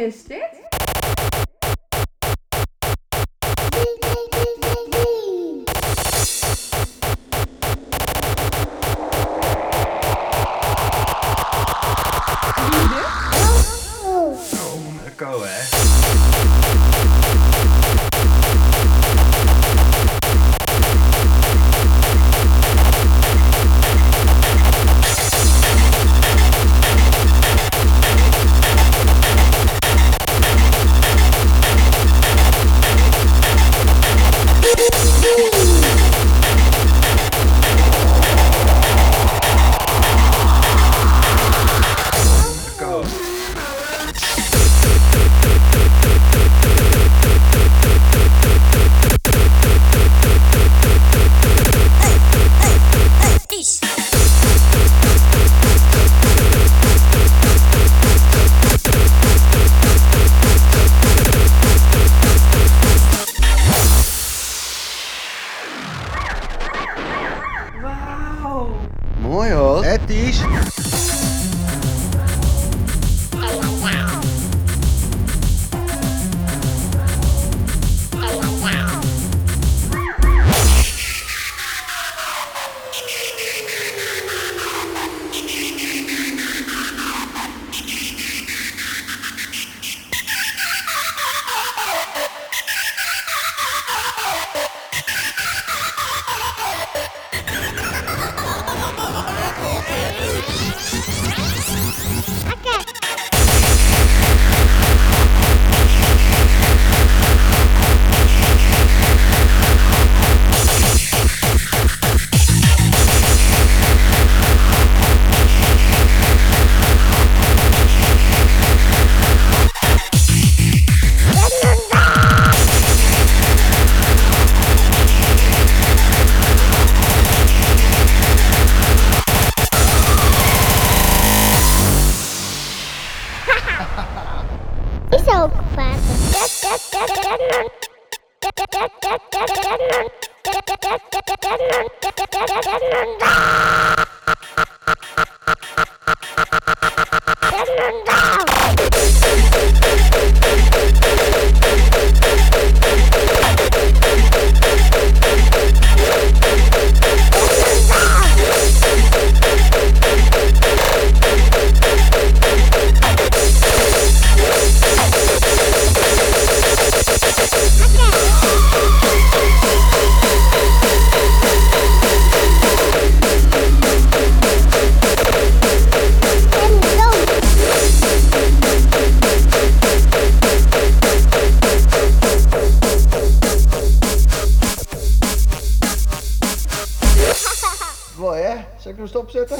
is dit? Lieden? Oh, hè? Wauw. Mooi hoor. Hè, Ties? Ook vader. Mooi hè? Zal ik hem stopzetten?